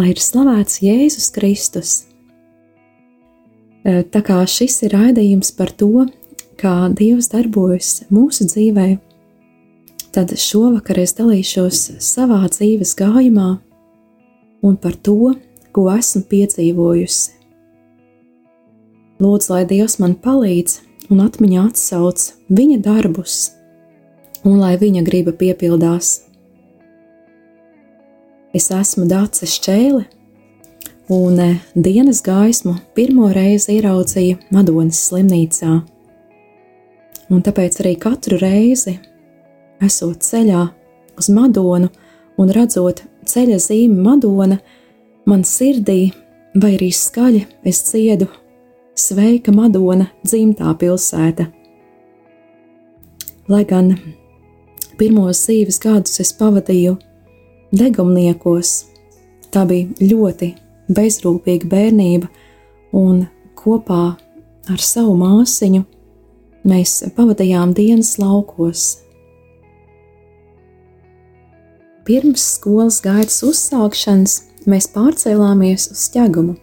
Lai ir slavēts Jēzus Kristus. E, tā kā šis ir raidījums par to, kā Dievs darbojas mūsu dzīvē, tad šovakar es dalīšos savā dzīves gājumā un par to, ko esmu piedzīvojusi. Lūdzu, lai Dievs man palīdz un atmiņā atsauc viņa darbus, un lai viņa griba piepildās. Es esmu Dācis Čēle, un e, dienas gaismu pirmo reizi ieraudzīju Madonas slimnīcā. Un tāpēc arī katru reizi, esot ceļā uz Madonu un redzot ceļa zīmi Madona, man sirdī vai arī skaļi es dziedu Sveika Madona dzimtā pilsēta. Lai gan pirmos dzīves gadus es pavadīju degumniekos. Tā bija ļoti bezrūpīga bērnība, un kopā ar savu māsiņu mēs pavadījām dienas laukos. Pirms skolas gaitas uzsākšanas mēs pārcēlāmies uz ķegumu,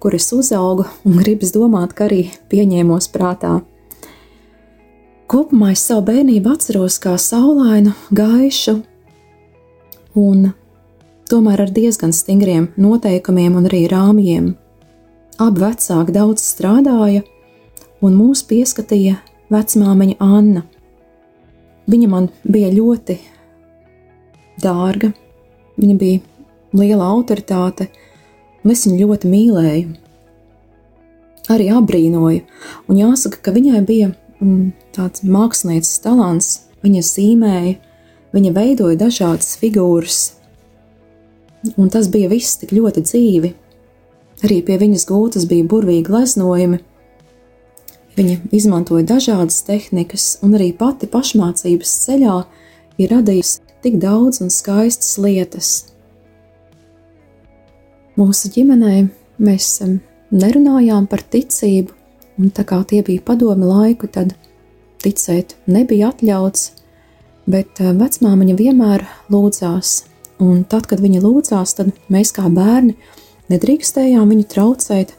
kur es uzaugu un gribas domāt, ka arī pieņēmos prātā. Kopumā es savu bērnību atceros kā saulainu, gaišu, un tomēr ar diezgan stingriem noteikumiem un arī rāmjiem. Abi vecāki daudz strādāja, un mūs pieskatīja vecmāmiņa Anna. Viņa man bija ļoti dārga, viņa bija liela autoritāte, un es viņu ļoti mīlēju. Arī apbrīnoju, un jāsaka, ka viņai bija mm, tāds mākslinieces talants, viņa zīmēja, Viņa veidoja dažādas figūras, un tas bija viss tik ļoti dzīvi. Arī pie viņas gultas bija burvīgi gleznojumi. Viņa izmantoja dažādas tehnikas, un arī pati pašmācības ceļā ir radījusi tik daudz un skaistas lietas. Mūsu ģimenē mēs nerunājām par ticību, un tā kā tie bija padomi laiku, tad ticēt nebija atļauts bet eh, vecmāmiņa vienmēr lūdzās. Un tad, kad viņa lūdzās, tad mēs kā bērni nedrīkstējām viņu traucēt,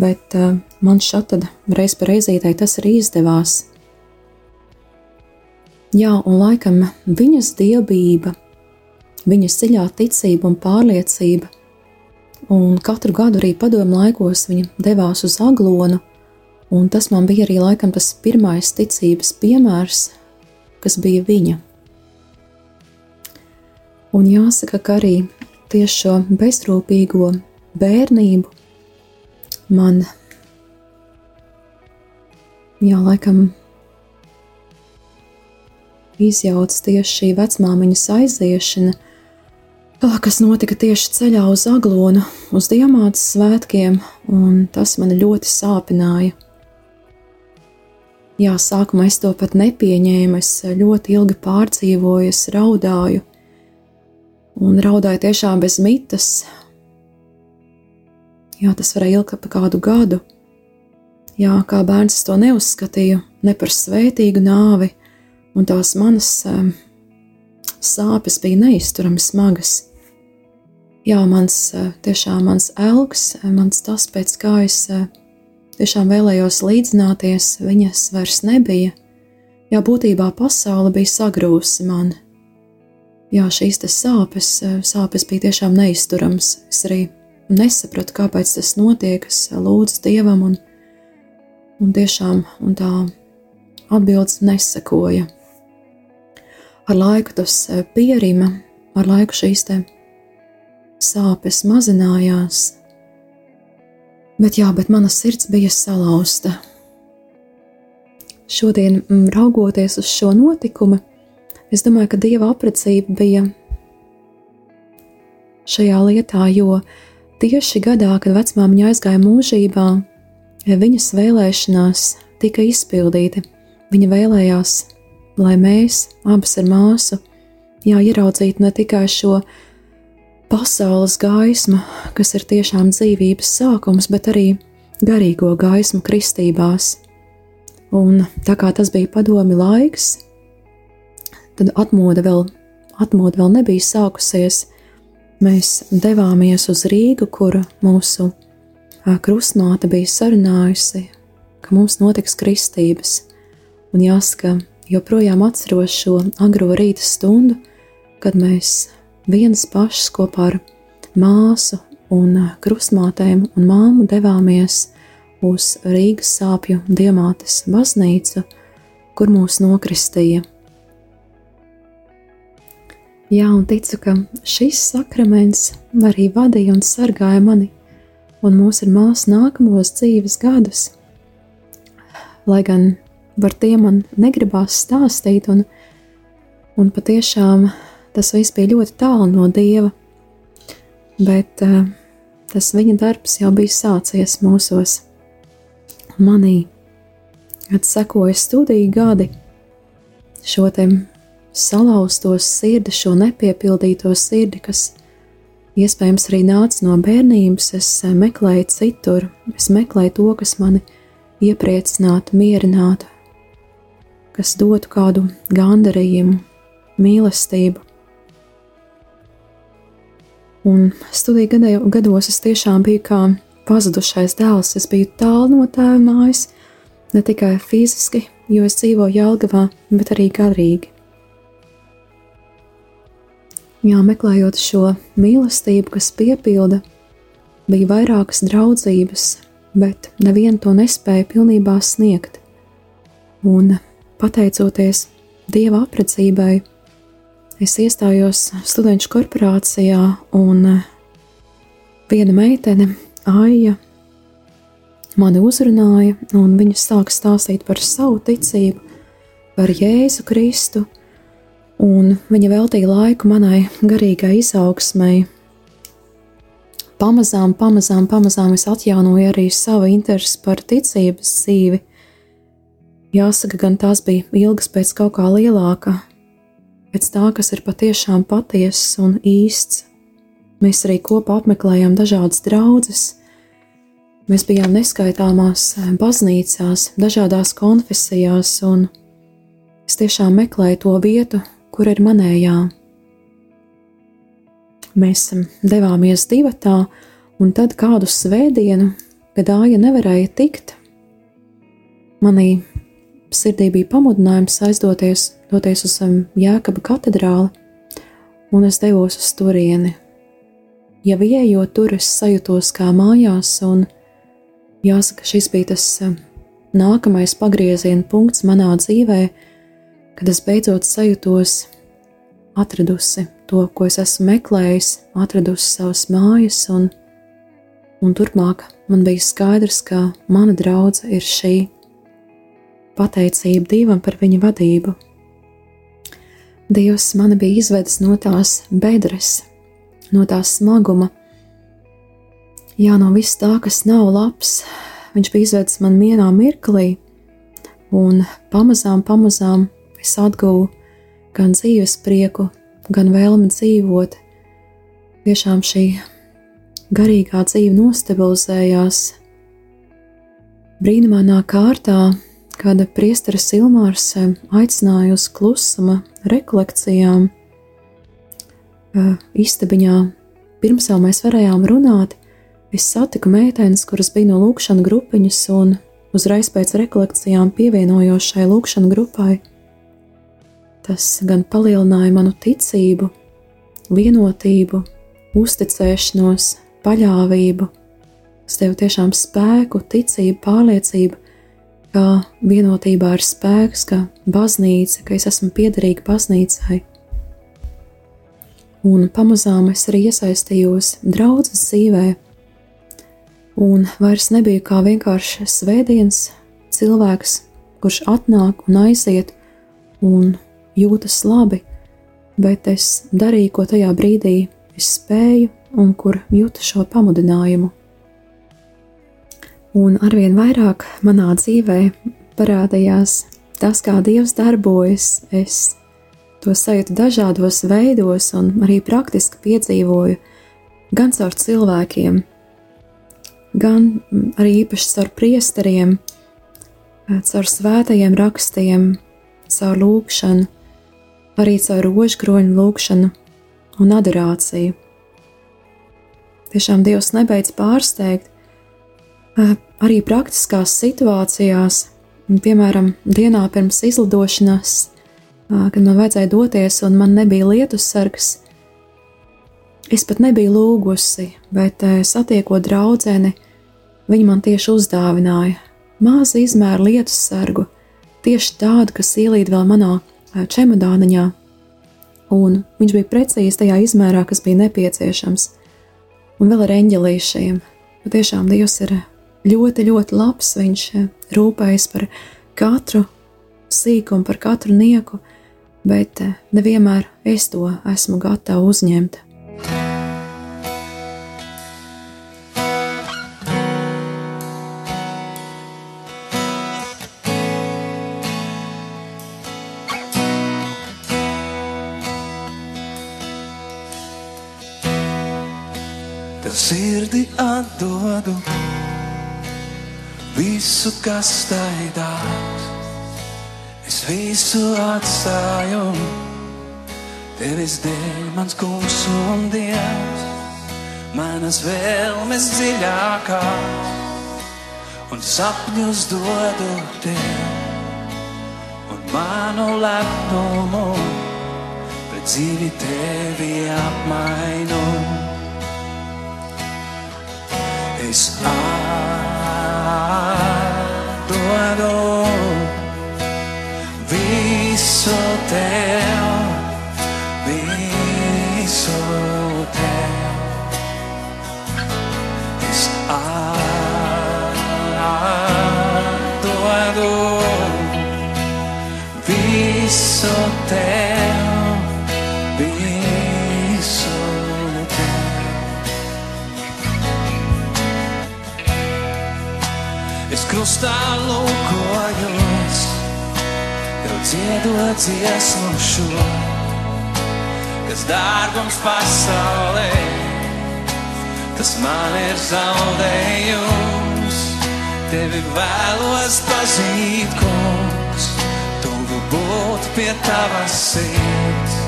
bet uh, man tad reiz pa reizītei tas arī izdevās. Jā, un laikam viņas dievbijība, viņas dziļā ticība un pārliecība, un katru gadu arī padomu laikos viņa devās uz aglonu, un tas man bija arī laikam tas pirmais ticības piemērs, kas bija viņa. Un jāsaka, ka arī tieši šo bezrūpīgo bērnību man, jā, laikam, izjauc tieši šī vecmāmiņas aiziešana, kas notika tieši ceļā uz Aglonu, uz Diamātas svētkiem, un tas man ļoti sāpināja. Jā, sākumā es to pat nepieņēmu, es ļoti ilgi pārdzīvoju, es raudāju, un raudāju tiešām bez mitas. Jā, tas varēja ilgt ap kādu gadu. Jā, kā bērns to neuzskatīju ne par svētīgu nāvi, un tās manas um, sāpes bija neizturami smagas. Jā, mans uh, tiešām mans elks, mans tas, pēc kā es uh, tiešām vēlējos līdzināties, viņas vairs nebija. Jā, būtībā pasaule bija sagrūsi man. Jā, šīs sāpes, sāpes bija tiešām neizturams. Es arī nesapratu, kāpēc tas notiek. Es lūdzu Dievam, un, un tiešām un tā atbildes nesakoja. Ar laiku tas pierima, ar laiku šīs sāpes mazinājās, Bet jā, bet mana sirds bija salauzta. Šodien, mm, raugoties uz šo notikumu, es domāju, ka dieva apredzība bija šajā lietā, jo tieši gadā, kad vecmāmiņa aizgāja mūžībā, viņas vēlēšanās tika izpildīti. Viņa vēlējās, lai mēs, abas ar māsu, jā, ieraudzītu ne tikai šo pasaules gaismu, kas ir tiešām dzīvības sākums, bet arī garīgo gaismu kristībās. Un tā kā tas bija padomi laiks, tad atmoda vēl, atmoda vēl nebija sākusies. Mēs devāmies uz Rīgu, kur mūsu krustmāte bija sarunājusi, ka mums notiks kristības. Un jāsaka, joprojām atceros šo agro rīta stundu, kad mēs viens pašs kopā ar māsu un krustmātēm un māmu devāmies uz Rīgas sāpju diamātes baznīcu, kur mūs nokristīja. Jā, un ticu, ka šis sakraments arī vadīja un sargāja mani un mūs ar māsu nākamos dzīves gadus. Lai gan par tiem man negribās stāstīt, un, un patiešām tas viss bija ļoti tālu no dieva, bet uh, tas viņa darbs jau bija sācies mūsos, manī. Kad sekoja studiju gadi, šo te salauztos sirdi, šo nepiepildīto sirdi, kas Iespējams, arī nāca no bērnības, es eh, meklēju citur, es meklēju to, kas mani iepriecinātu, mierinātu, kas dotu kādu gandarījumu, mīlestību. Un studiju gados es tiešām biju kā pazudušais dēls. Es biju tālu no tēva mājas, ne tikai fiziski, jo es dzīvoju Jālgavā, bet arī garīgi. Jā, meklējot šo mīlestību, kas piepilda, bija vairākas draudzības, bet neviena to nespēja pilnībā sniegt. Un pateicoties Dieva apredzībai, es iestājos studentu korporācijā, un viena meitene, Aija, mani uzrunāja, un viņa sāka stāstīt par savu ticību, par Jēzu Kristu un viņa veltīja laiku manai garīgai izaugsmai. Pamazām, pamazām, pamazām es atjaunoju arī savu interesi par ticības dzīvi. Jāsaka, gan tās bija ilgas pēc kaut kā lielāka, pēc tā, kas ir patiešām patiesas un īsts. Mēs arī kopā apmeklējām dažādas draudzes. Mēs bijām neskaitāmās baznīcās, dažādās konfesijās, un es tiešām meklēju to vietu, kur ir manējā. Mēs devāmies divatā, un tad kādu svētdienu, kad Āja nevarēja tikt, manī sirdī bija pamudinājums aizdoties doties uz Jēkaba katedrāli, un es devos uz turieni. Jau ieejot tur, es sajūtos kā mājās, un jāsaka, šis bija tas nākamais pagrieziena punkts manā dzīvēm kad es beidzot sajūtos atradusi to, ko es esmu meklējis, atradusi savas mājas, un, un turpmāk man bija skaidrs, ka mana draudzene ir šī pateicība Dievam par viņa vadību. Dievs mani bija izvedis no tās bedres, no tās smaguma, jā, no viss tā, kas nav labs. Viņš bija izvedis man vienā mirklī, un pamazām, pamazām es atguvu gan dzīves prieku, gan vēlmi dzīvot. Tiešām šī garīgā dzīve nostabilizējās brīnumainā kārtā, kad priesteris Ilmārs aicināja uz klusuma rekolekcijām istabiņā. Pirms jau mēs varējām runāt, es satiku meitenes, kuras bija no lūkšanas grupiņas, un uzreiz pēc rekolekcijām pievienojos šai lūkšanas grupai. Tas gan palielināja manu ticību, vienotību, uzticēšanos, paļāvību. Tas deva tiešām spēku, ticību, pārliecību, ka vienotībā ir spēks, ka baznīca, ka es esmu piederīga baznīcai. Un pamazām es arī iesaistījos draudzes dzīvē, un vairs nebiju kā vienkārši svētdienas cilvēks, kurš atnāk un aiziet, un jūtas labi, bet es darīju, ko tajā brīdī es spēju un kur jūtu šo pamudinājumu. Un arvien vairāk manā dzīvē parādījās tas, kā Dievs darbojas. Es to sajūtu dažādos veidos un arī praktiski piedzīvoju gan caur cilvēkiem, gan arī īpaši caur priesteriem, caur svētajiem rakstiem, caur lūkšanu, arī caur rožkroņu lūkšanu un adorāciju. Tiešām Dievs nebeidz pārsteigt arī praktiskās situācijās, piemēram, dienā pirms izlidošanas, kad man vajadzēja doties un man nebija lietus sargs. Es pat nebiju lūgusi, bet satiekot draugu, viņa man tieši uzdāvināja mazu izmēru lietus sargu, tieši tādu, kas ielīd vēl manā čemodāniņā, un viņš bija precīzi tajā izmērā, kas bija nepieciešams, un vēl ar eņģelīšiem. Patiešām Dievs ir ļoti, ļoti labs, viņš rūpējas par katru sīkumu, par katru nieku, bet nevienmēr es to esmu gatava uzņemt. sirdi atdodu visu, kas tai dāvāts. Es visu atstāju, tevis dēļ, mans kungs un dievs, manas vēlmes dziļākās un sapņus dodu tev un manu lepnumu pret dzīvi tevi apmainu es atdodu visu tev, visu tev. Es atdodu visu tev. Krustā lūkojos, tev dziedot dziesmu šo, kas dārgums pasaulē, tas man ir zaudējums. Tevi vēlos pazīt, kungs, tuvu būt pie tavas sirds,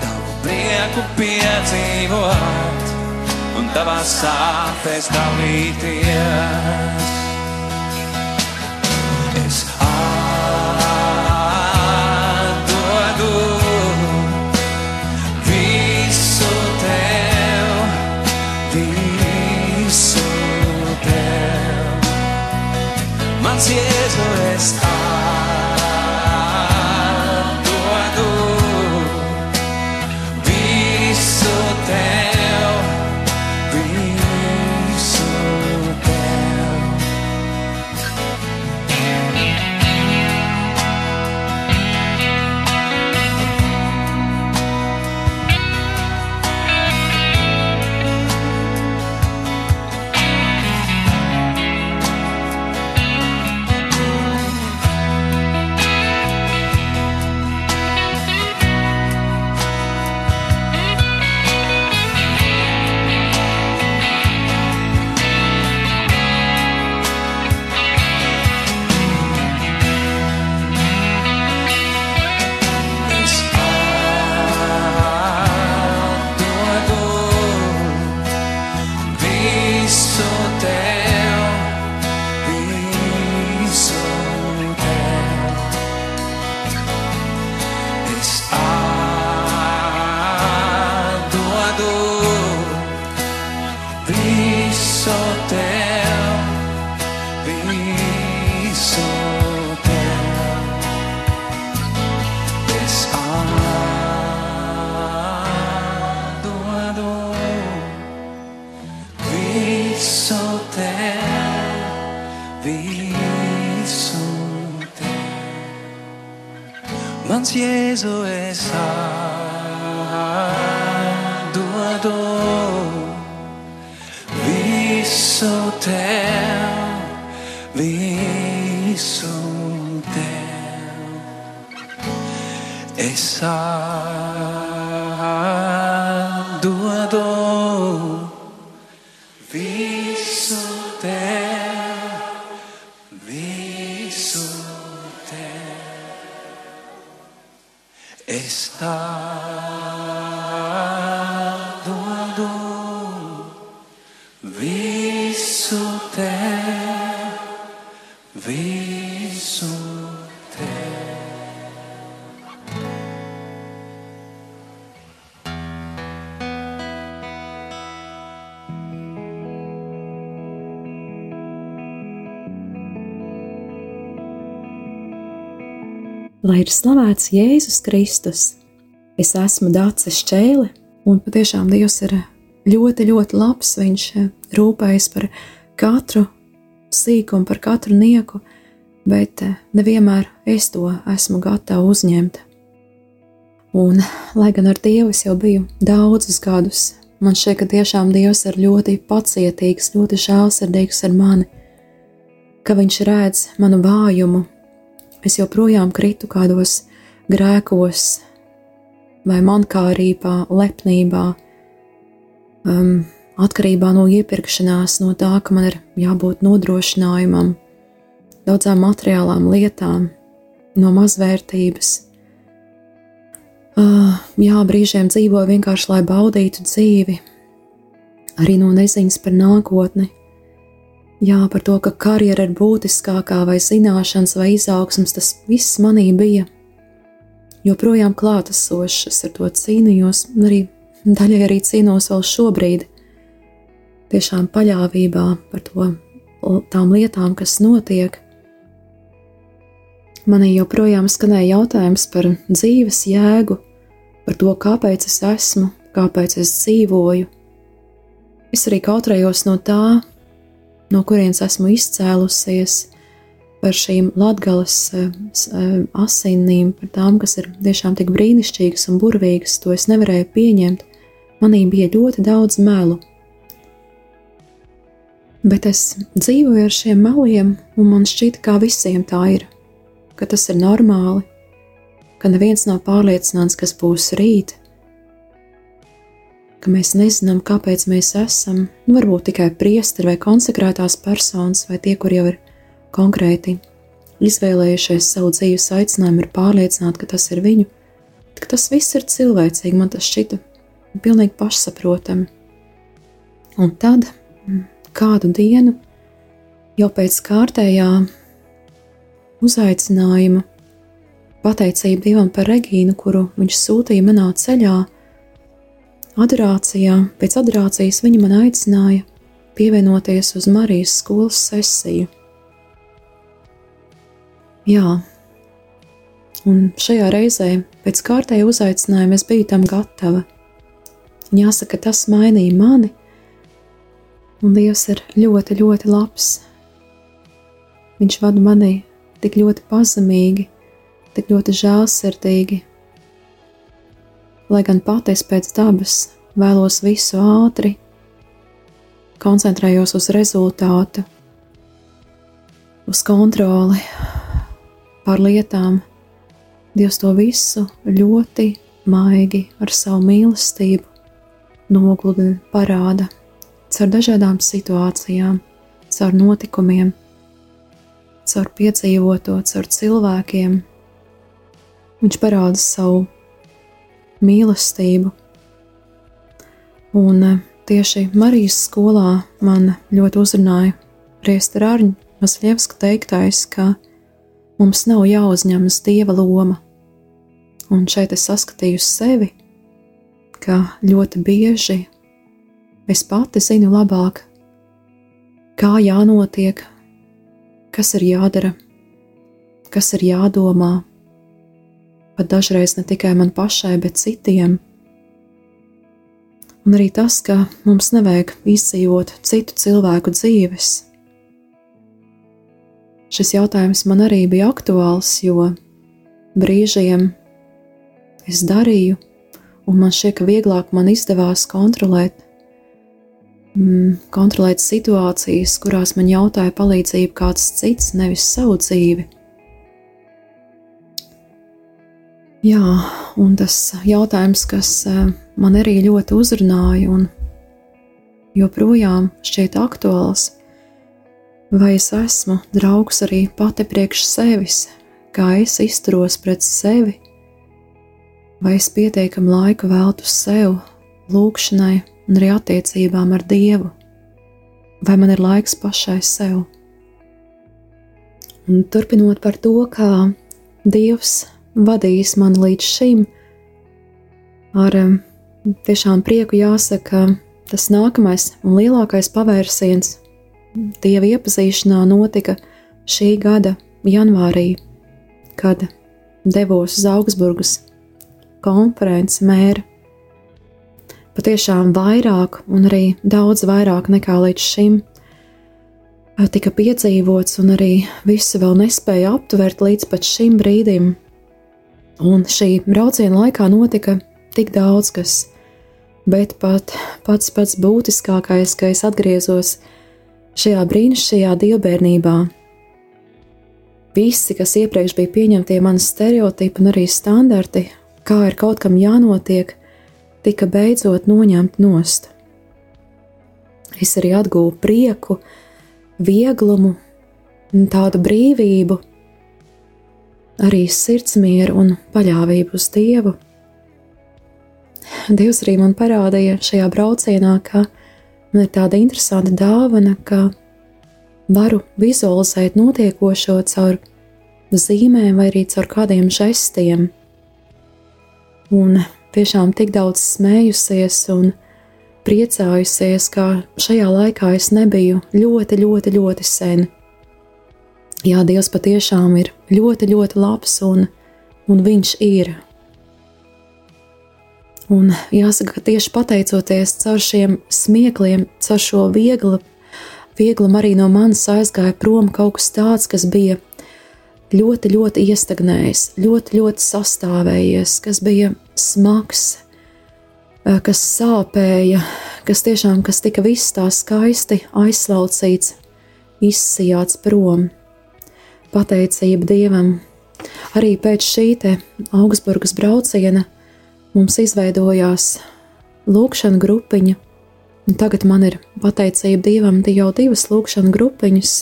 tavu prieku piedzīvot un tavās sāpēs dalīties. Mans Jēzu es atdodu dodu visu tev, visu tev. Es Lai ir slavēts Jēzus Kristus, es esmu Dācis Čēle, un patiešām Dievs ir ļoti, ļoti labs. Viņš rūpējas par katru sīkumu, par katru nieku, bet nevienmēr es to esmu gatava uzņemt. Un, lai gan ar Dievu es jau biju daudzus gadus, man šķiet, ka tiešām Dievs ir ļoti pacietīgs, ļoti žēlsirdīgs ar mani, ka Viņš redz manu vājumu, es joprojām kritu kādos grēkos, vai mankārībā, lepnībā, um, atkarībā no iepirkšanās, no tā, ka man ir jābūt nodrošinājumam, daudzām materiālām lietām, no mazvērtības. Uh, jā, brīžiem dzīvoju vienkārši, lai baudītu dzīvi, arī no neziņas par nākotni. Jā, par to, ka karjera ir būtiskākā, vai zināšanas, vai izaugsmas, tas viss manī bija joprojām klātesošs. Es ar to cīnījos, un arī daļai arī cīnos vēl šobrīd. Tiešām paļāvībā par to, tām lietām, kas notiek. Manī joprojām skanēja jautājums par dzīves jēgu, par to, kāpēc es esmu, kāpēc es dzīvoju. Es arī kautrējos no tā, no kurienes esmu izcēlusies, par šīm latgales eh, eh, asinīm, par tām, kas ir tiešām tik brīnišķīgas un burvīgas, to es nevarēju pieņemt. Manī bija ļoti daudz melu. Bet es dzīvoju ar šiem meliem, un man šķita, ka visiem tā ir, ka tas ir normāli, ka neviens nav pārliecināts, kas būs rīt, ka mēs nezinām, kāpēc mēs esam, nu, varbūt tikai priesteri vai konsekrētās personas, vai tie, kur jau ir konkrēti izvēlējušies savu dzīves aicinājumu, ir pārliecināti, ka tas ir viņu, ka tas viss ir cilvēcīgi, man tas šķita pilnīgi pašsaprotami. Un tad mm, kādu dienu, jau pēc kārtējā uzaicinājuma, pateicība Dievam par Regīnu, kuru viņš sūtīja manā ceļā, Adorācijā, pēc adorācijas viņa man aicināja pievienoties uz Marijas skolas sesiju. Jā, un šajā reizē pēc kārtēja uzaicinājuma es biju tam gatava. Un jāsaka, tas mainīja mani, un Dievs ir ļoti, ļoti labs. Viņš vada mani tik ļoti pazemīgi, tik ļoti žēlsirdīgi, lai gan pati es pēc dabas vēlos visu ātri, koncentrējos uz rezultātu, uz kontroli pār lietām. Dievs to visu ļoti maigi ar savu mīlestību nogludina, parāda caur dažādām situācijām, caur notikumiem, caur piedzīvoto, caur cilvēkiem. Viņš parāda savu mīlestību. Un eh, tieši Marijas skolā man ļoti uzrunāja Priestera Arņa Masļevska teiktais, ka mums nav jāuzņemas dieva loma. Un šeit es saskatīju sevi, ka ļoti bieži es pati zinu labāk, kā jānotiek, kas ir jādara, kas ir jādomā, pat dažreiz ne tikai man pašai, bet citiem. Un arī tas, ka mums nevajag izdzīvot citu cilvēku dzīves. Šis jautājums man arī bija aktuāls, jo brīžiem es darīju un man šķiet, ka vieglāk man izdevās kontrolēt, mm, kontrolēt situācijas, kurās man jautāja palīdzību kāds cits, nevis savu dzīvi. Jā, un tas jautājums, kas eh, man arī ļoti uzrunāja un joprojām šķiet aktuāls, vai es esmu draugs arī pati priekš sevis, kā es izturos pret sevi, vai es pietiekami laiku veltu sev, lūgšanai un arī attiecībām ar Dievu, vai man ir laiks pašai sev. Un turpinot par to, kā Dievs vadījis mani līdz šim, ar tiešām prieku jāsaka, tas nākamais un lielākais pavērsiens Dieva iepazīšanā notika šī gada janvārī kad devos uz Augsburgas konferenci mēra. Patiešām vairāk, un arī daudz vairāk nekā līdz šim, tika piedzīvots, un arī visu vēl nespēja aptvert līdz šim brīdim. Un šī brauciena laikā notika tik daudz kas, bet pat pats pats būtiskākais, ka es atgriezos šajā brīnišķīgajā dievbijībā, Visi, kas iepriekš bija pieņemtie mani stereotipi un arī standarti, kā ir kaut kam jānotiek, tika beidzot noņemt nost. Es arī atguvu prieku, vieglumu, tādu brīvību, arī sirdsmieru un paļāvību uz Dievu. Dievs arī man parādīja šajā braucienā, ka man ir tāda interesanta dāvana, ka varu vizualizēt notiekošo caur zīmēm vai arī caur kādiem žestiem. Un tiešām tik daudz smējusies un priecājusies, ka šajā laikā es nebiju ļoti, ļoti, ļoti sen. Jā, Dievs patiešām ir ļoti, ļoti labs un, un Viņš ir. Un jāsaka, ka tieši pateicoties caur šiem smiekliem, caur šo vieglu vieglam arī no manis aizgāja prom kaut kas tāds, kas bija ļoti, ļoti iestagnējis, ļoti, ļoti sastāvējies, kas bija smags, eh, kas sāpēja, kas tiešām kas tika viss tā skaisti aizslaucīts, izsijāts prom. Pateicība Dievam! Arī pēc šī Augsburgas brauciena mums izveidojās lūkšana grupiņa, tagad man ir pateicība Dievam jau divas lūkšana grupiņas,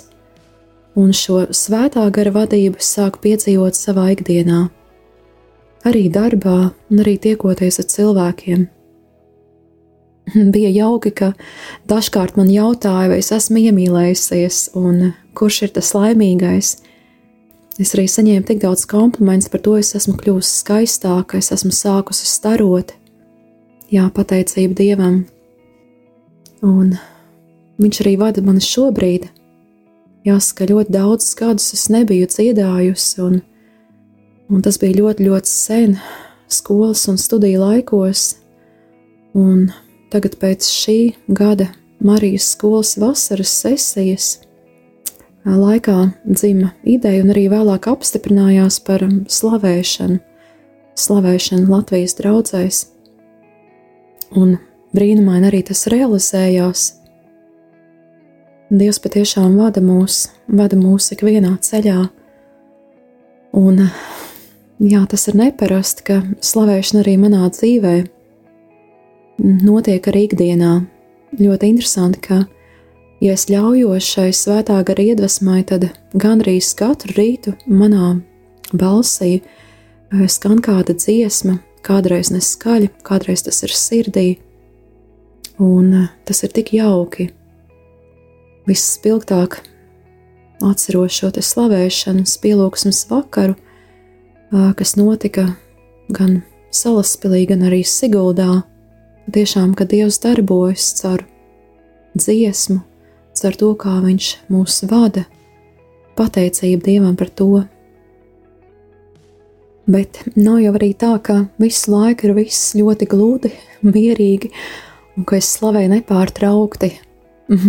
un šo svētā gara vadību sāku piedzīvot savā ikdienā, arī darbā, un arī tiekoties ar cilvēkiem. Bija jauki, ka dažkārt man jautāja, vai es esmu iemīlējusies, un kurš ir tas laimīgais. Es arī saņēmu tik daudz komplimentus par to, es esmu kļuvusi skaistāka, es esmu sākusi starot. Jā, pateicība Dievam! Un viņš arī vada mani šobrīd. Jāsaka, ļoti daudzus gadus es nebiju dziedājusi, un, un tas bija ļoti, ļoti sen skolas un studiju laikos. Un tagad, pēc šī gada Marijas skolas vasaras sesijas, laikā dzima ideja un arī vēlāk apstiprinājās par slavēšanu, slavēšanu Latvijas draugzēs. Un brīnumaini arī tas realizējās. Dievs patiešām vada mūs, vada mūs ikvienā ceļā. Un jā, tas ir neparasti, ka slavēšana arī manā dzīvē notiek arī ikdienā. Ļoti interesanti, ka, ja es ļaujos šai svētā gara iedvesmai, tad gandrīz katru rītu manā balsī eh, skan kāda dziesma, kādreiz neskaļa, kādreiz tas ir sirdī, Un eh, tas ir tik jauki. Visspilgtāk atceros šo te slavēšanas pielūgsmes vakaru, kas notika gan Salaspilī, gan arī Siguldā. Tiešām, kad Dievs darbojas caur dziesmu, caur to, kā Viņš mūs vada, pateicība Dievam par to. Bet nav jau arī tā, ka visu laiku ir viss ļoti gludi, mierīgi, un ka es slavēju nepārtraukti.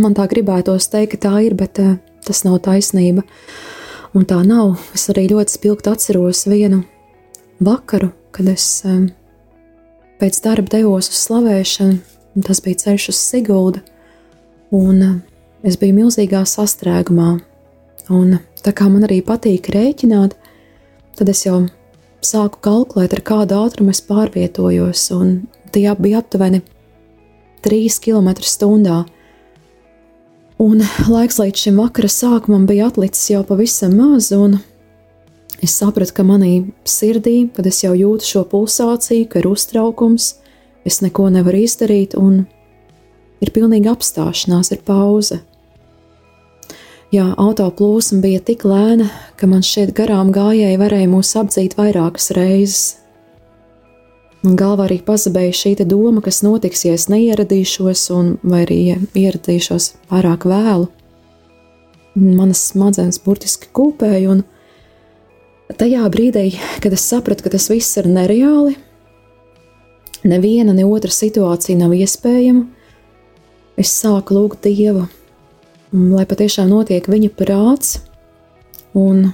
Man tā gribētos teikt, ka tā ir, bet uh, tas nav taisnība. Un tā nav. Es arī ļoti spilgti atceros vienu vakaru, kad es um, pēc darba devos uz slavēšanu, un tas bija ceļš uz Siguldu, un eh, es biju milzīgā sastrēgumā. Un tā kā man arī patīk rēķināt, tad es jau sāku kalkulēt, ar kādu ātrumu es pārvietojos, un tie bija aptuveni 3 km/h. Un laiks līdz šim vakara sākumam bija atlicis jau pavisam maz, un es sapratu, ka manī sirdī, kad es jau jūtu šo pulsāciju, ka ir uztraukums, es neko nevaru izdarīt, un ir pilnīga apstāšanās, ir pauze. Jā, autoplūsma bija tik lēna, ka man šķiet garām gājēji varēja mūs apdzīt vairākas reizes. Man galvā arī pazudīja šī doma, kas notiks, ja es neieradīšos, un vai arī ja ieradīšos pārāk vēlu. Manas smadzenes burtiski kūpēja, un tajā brīdī, kad es sapratu, ka tas viss ir nereāli, neviena ne otra situācija nav iespējama, es sāku lūgt Dievu, lai patiešām notiek viņa prāts, un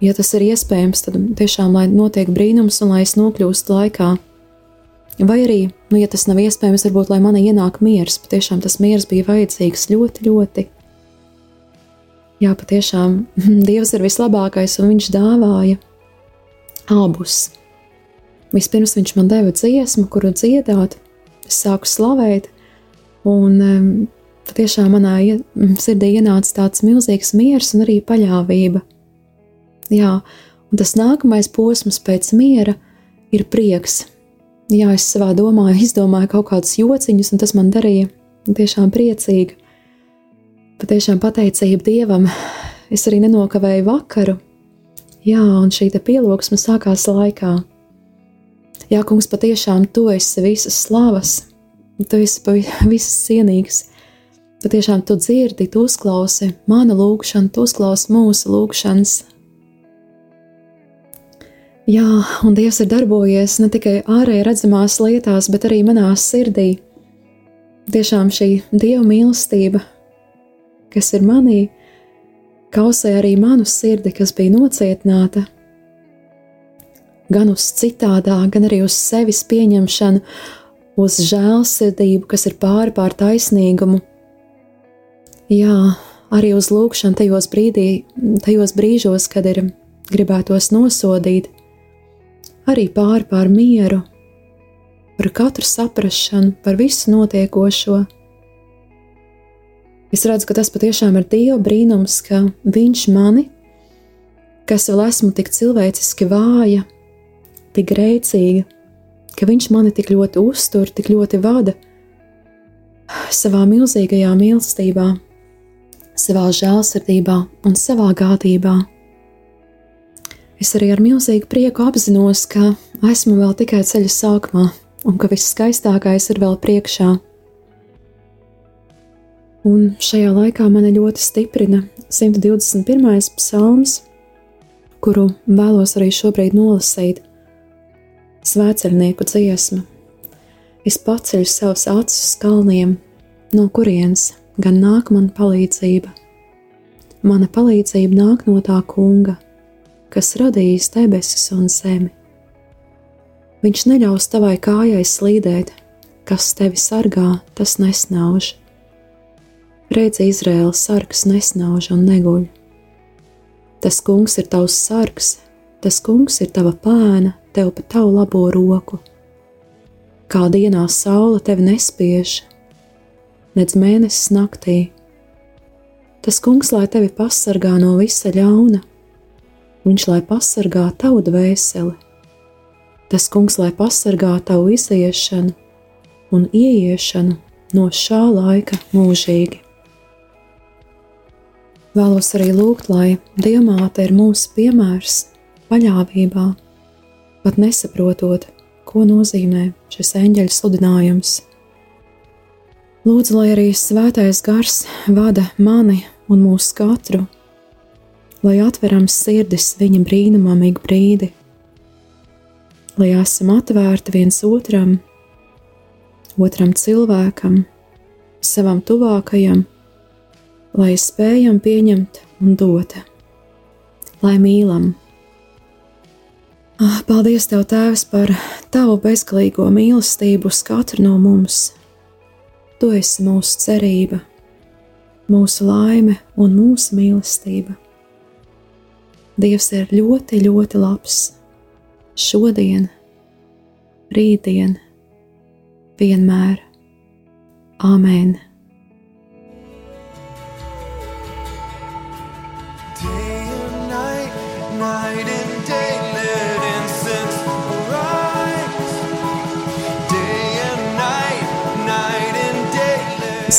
ja tas ir iespējams, tad tiešām lai notiek brīnums un lai es nokļūstu laikā. Vai arī, nu, ja tas nav iespējams, varbūt lai man ienāk miers, patiešām tas miers bija vajadzīgs ļoti, ļoti. Jā, patiešām Dievs ir vislabākais, un Viņš dāvāja abus. Vispirms Viņš man deva dziesmu, kuru dziedāt, es sāku slavēt, un patiešām manā sirdī ienāca tāds milzīgs miers un arī paļāvība. Jā, un tas nākamais posms pēc miera ir prieks. Jā, es savā domā izdomāju kaut kādus jociņus, un tas man darīja tiešām priecīgi. Patiešām pateicība Dievam. Es arī nenokavēju vakaru. Jā, un šī pielūgsme sākās laikā. Jā, kungs, patiešām tu esi visas slavas, tu esi visas cienīgas. Patiešām tu dzirdi, tu uzklausi manu lūgšanu, tu uzklausi mūsu lūgšanas. Jā, un Dievs ir darbojies ne tikai ārēji redzamās lietās, bet arī manā sirdī. Tiešām šī Dieva mīlestība, kas ir manī, kausē arī manu sirdi, kas bija nocietināta, gan uz citādā, gan arī uz sevis pieņemšanu, uz žēlsirdību, kas ir pāri pār taisnīgumu. Jā, arī uz lūgšanu tajos, brīdī, tajos brīžos, kad ir gribētos nosodīt, arī pāri pār mieru, par katru saprāšanu, par visu notiekošo. Es redzu, ka tas patiešām ir Dieva brīnums, ka Viņš mani, kas vēl esmu tik cilvēciski vāja, tik grēcīga, ka Viņš mani tik ļoti uztur, tik ļoti vada savā milzīgajā mīlestībā, savā žēlsirdībā un savā gādībā. Es arī ar milzīgu prieku apzinos, ka esmu vēl tikai ceļa sākumā un ka viss skaistākais ir vēl priekšā. Un šajā laikā mani ļoti stiprina 121. psalms, kuru vēlos arī šobrīd nolasīt. Svētceļnieku dziesma. Es paceļu savus acis uz kalniem, no kurienes gan nāk mana palīdzība. Mana palīdzība nāk no tā kunga kas radījis debesis un zemi. Viņš neļaus tavai kājai slīdēt, kas tevi sargā, tas nesnauž. Redzi, Izraēlas sargs nesnauž un neguļ. Tas kungs ir tavs sargs, tas kungs ir tava pēna, tev pa tavu labo roku. Kā dienā saule tevi nespiež, nedz mēnesis naktī. Tas kungs lai tevi pasargā no visa ļauna, Viņš lai pasargā tavu dvēseli, tas kungs lai pasargā tavu iziešanu un ieiešanu no šā laika mūžīgi. Vēlos arī lūgt, lai Dievmāte ir mūsu piemērs paļāvībā, pat nesaprotot, ko nozīmē šis eņģeļa sludinājums. Lūdzu, lai arī svētais gars vada mani un mūsu katru lai atveram sirdis viņa brīnumam ik brīdi, lai esam atvērti viens otram, otram cilvēkam, savam tuvākajam, lai spējam pieņemt un dot, lai mīlam. Ah, Paldies, Tev, Tēvs, par Tavu bezgalīgo mīlestību uz katru no mums. Tu esi mūsu cerība, mūsu laime un mūsu mīlestība. Dievs ir ļoti, ļoti labs. Šodien, rītdien, vienmēr. Āmen!